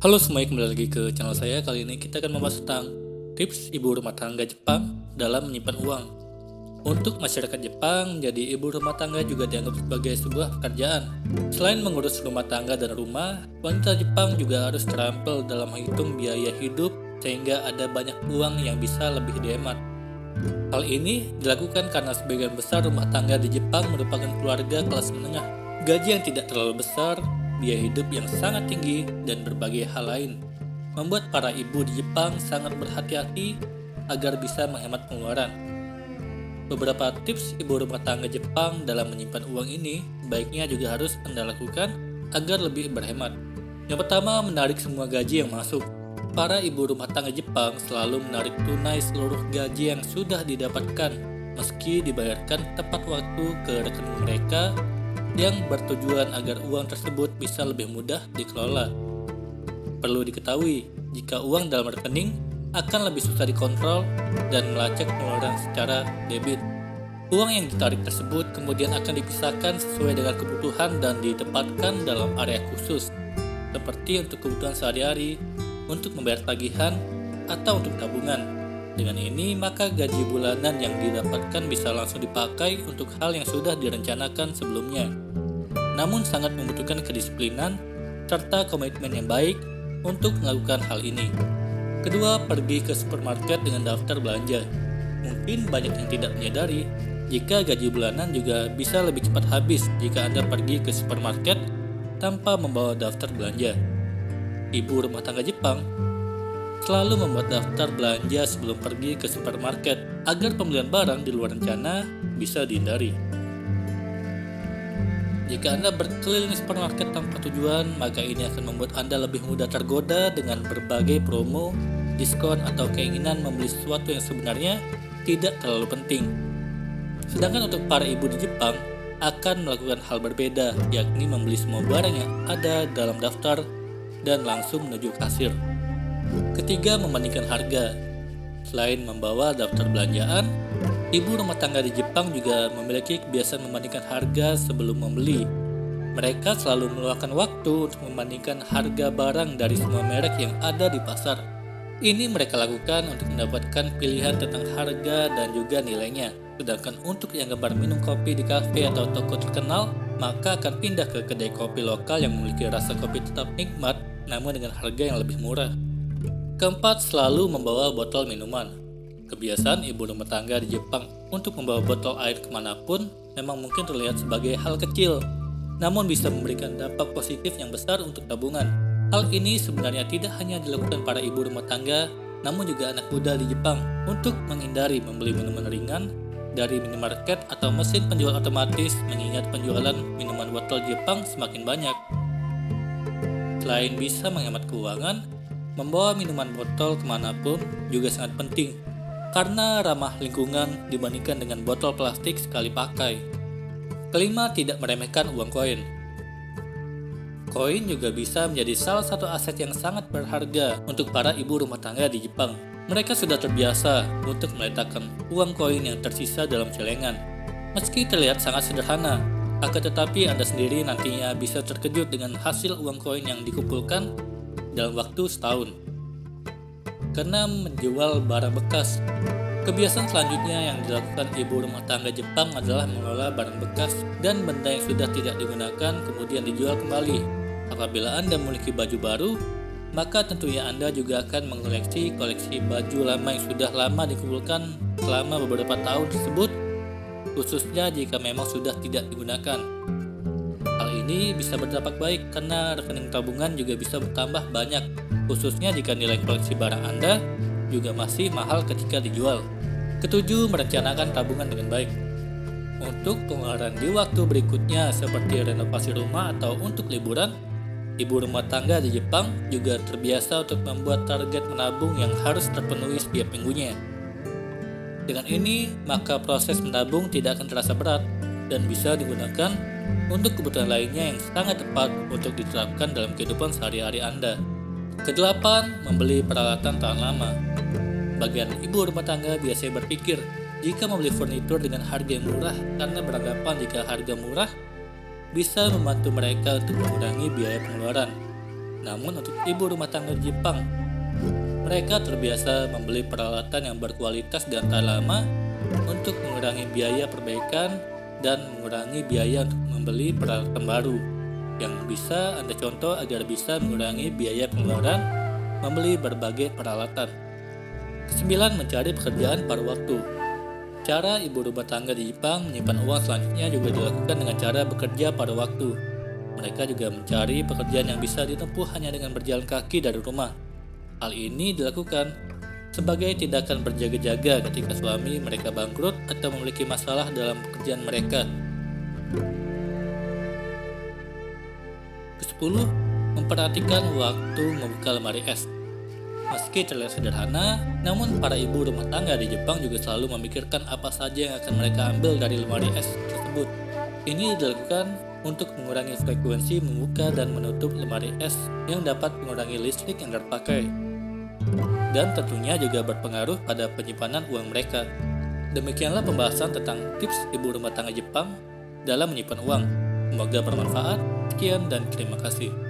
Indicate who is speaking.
Speaker 1: Halo semuanya, kembali lagi ke channel saya. Kali ini kita akan membahas tentang tips ibu rumah tangga Jepang dalam menyimpan uang. Untuk masyarakat Jepang, menjadi ibu rumah tangga juga dianggap sebagai sebuah pekerjaan. Selain mengurus rumah tangga dan rumah, wanita Jepang juga harus terampil dalam menghitung biaya hidup sehingga ada banyak uang yang bisa lebih dihemat. Hal ini dilakukan karena sebagian besar rumah tangga di Jepang merupakan keluarga kelas menengah. Gaji yang tidak terlalu besar biaya hidup yang sangat tinggi, dan berbagai hal lain, membuat para ibu di Jepang sangat berhati-hati agar bisa menghemat pengeluaran. Beberapa tips ibu rumah tangga Jepang dalam menyimpan uang ini baiknya juga harus Anda lakukan agar lebih berhemat. Yang pertama, menarik semua gaji yang masuk. Para ibu rumah tangga Jepang selalu menarik tunai seluruh gaji yang sudah didapatkan meski dibayarkan tepat waktu ke rekening mereka yang bertujuan agar uang tersebut bisa lebih mudah dikelola. Perlu diketahui, jika uang dalam rekening akan lebih susah dikontrol dan melacak pengeluaran secara debit. Uang yang ditarik tersebut kemudian akan dipisahkan sesuai dengan kebutuhan dan ditempatkan dalam area khusus, seperti untuk kebutuhan sehari-hari, untuk membayar tagihan, atau untuk tabungan. Dengan ini, maka gaji bulanan yang didapatkan bisa langsung dipakai untuk hal yang sudah direncanakan sebelumnya. Namun sangat membutuhkan kedisiplinan serta komitmen yang baik untuk melakukan hal ini. Kedua, pergi ke supermarket dengan daftar belanja. Mungkin banyak yang tidak menyadari jika gaji bulanan juga bisa lebih cepat habis jika Anda pergi ke supermarket tanpa membawa daftar belanja. Ibu rumah tangga Jepang selalu membuat daftar belanja sebelum pergi ke supermarket agar pembelian barang di luar rencana bisa dihindari. Jika Anda berkeliling supermarket tanpa tujuan, maka ini akan membuat Anda lebih mudah tergoda dengan berbagai promo, diskon, atau keinginan membeli sesuatu yang sebenarnya tidak terlalu penting. Sedangkan untuk para ibu di Jepang, akan melakukan hal berbeda, yakni membeli semua barang yang ada dalam daftar dan langsung menuju kasir. Ketiga, membandingkan harga. Selain membawa daftar belanjaan, ibu rumah tangga di Jepang juga memiliki kebiasaan membandingkan harga sebelum membeli. Mereka selalu meluangkan waktu untuk membandingkan harga barang dari semua merek yang ada di pasar. Ini mereka lakukan untuk mendapatkan pilihan tentang harga dan juga nilainya. Sedangkan untuk yang gemar minum kopi di kafe atau toko terkenal, maka akan pindah ke kedai kopi lokal yang memiliki rasa kopi tetap nikmat namun dengan harga yang lebih murah. Keempat, selalu membawa botol minuman. Kebiasaan ibu rumah tangga di Jepang untuk membawa botol air ke mana pun memang mungkin terlihat sebagai hal kecil, namun bisa memberikan dampak positif yang besar untuk tabungan. Hal ini sebenarnya tidak hanya dilakukan para ibu rumah tangga, namun juga anak muda di Jepang untuk menghindari membeli minuman ringan dari minimarket atau mesin penjual otomatis mengingat penjualan minuman botol Jepang semakin banyak. Selain bisa menghemat keuangan, Membawa minuman botol ke mana pun juga sangat penting karena ramah lingkungan dibandingkan dengan botol plastik sekali pakai. Kelima, tidak meremehkan uang koin. Koin juga bisa menjadi salah satu aset yang sangat berharga untuk para ibu rumah tangga di Jepang. Mereka sudah terbiasa untuk meletakkan uang koin yang tersisa dalam celengan. Meski terlihat sangat sederhana, akan tetapi Anda sendiri nantinya bisa terkejut dengan hasil uang koin yang dikumpulkan dalam waktu setahun. Karena menjual barang bekas. Kebiasaan selanjutnya yang dilakukan ibu rumah tangga Jepang adalah mengelola barang bekas dan benda yang sudah tidak digunakan kemudian dijual kembali. Apabila Anda memiliki baju baru, maka tentunya Anda juga akan mengoleksi koleksi baju lama yang sudah lama dikumpulkan selama beberapa tahun tersebut, khususnya jika memang sudah tidak digunakan ini bisa berdampak baik karena rekening tabungan juga bisa bertambah banyak, khususnya jika nilai koleksi barang Anda juga masih mahal ketika dijual. Ketujuh, merencanakan tabungan dengan baik. Untuk pengeluaran di waktu berikutnya seperti renovasi rumah atau untuk liburan, ibu rumah tangga di Jepang juga terbiasa untuk membuat target menabung yang harus terpenuhi setiap minggunya. Dengan ini, maka proses menabung tidak akan terasa berat dan bisa digunakan untuk kebutuhan lainnya yang sangat tepat untuk diterapkan dalam kehidupan sehari-hari Anda. Kedelapan, membeli peralatan tahan lama. Bagian ibu rumah tangga biasanya berpikir jika membeli furnitur dengan harga yang murah karena beranggapan jika harga murah bisa membantu mereka untuk mengurangi biaya pengeluaran. Namun untuk ibu rumah tangga di Jepang, mereka terbiasa membeli peralatan yang berkualitas dan tahan lama untuk mengurangi biaya perbaikan dan mengurangi biaya untuk membeli peralatan baru yang bisa Anda contoh agar bisa mengurangi biaya pengeluaran membeli berbagai peralatan. Kesembilan, mencari pekerjaan pada waktu. Cara ibu rumah tangga di Jepang menyimpan uang selanjutnya juga dilakukan dengan cara bekerja pada waktu. Mereka juga mencari pekerjaan yang bisa ditempuh hanya dengan berjalan kaki dari rumah. Hal ini dilakukan sebagai tindakan berjaga-jaga ketika suami mereka bangkrut atau memiliki masalah dalam pekerjaan mereka. Ke-10. Memperhatikan waktu membuka lemari es. Meski terlihat sederhana, namun para ibu rumah tangga di Jepang juga selalu memikirkan apa saja yang akan mereka ambil dari lemari es tersebut. Ini dilakukan untuk mengurangi frekuensi membuka dan menutup lemari es yang dapat mengurangi listrik yang terpakai. Dan tentunya juga berpengaruh pada penyimpanan uang mereka. Demikianlah pembahasan tentang tips ibu rumah tangga Jepang dalam menyimpan uang. Semoga bermanfaat. Sekian dan terima kasih.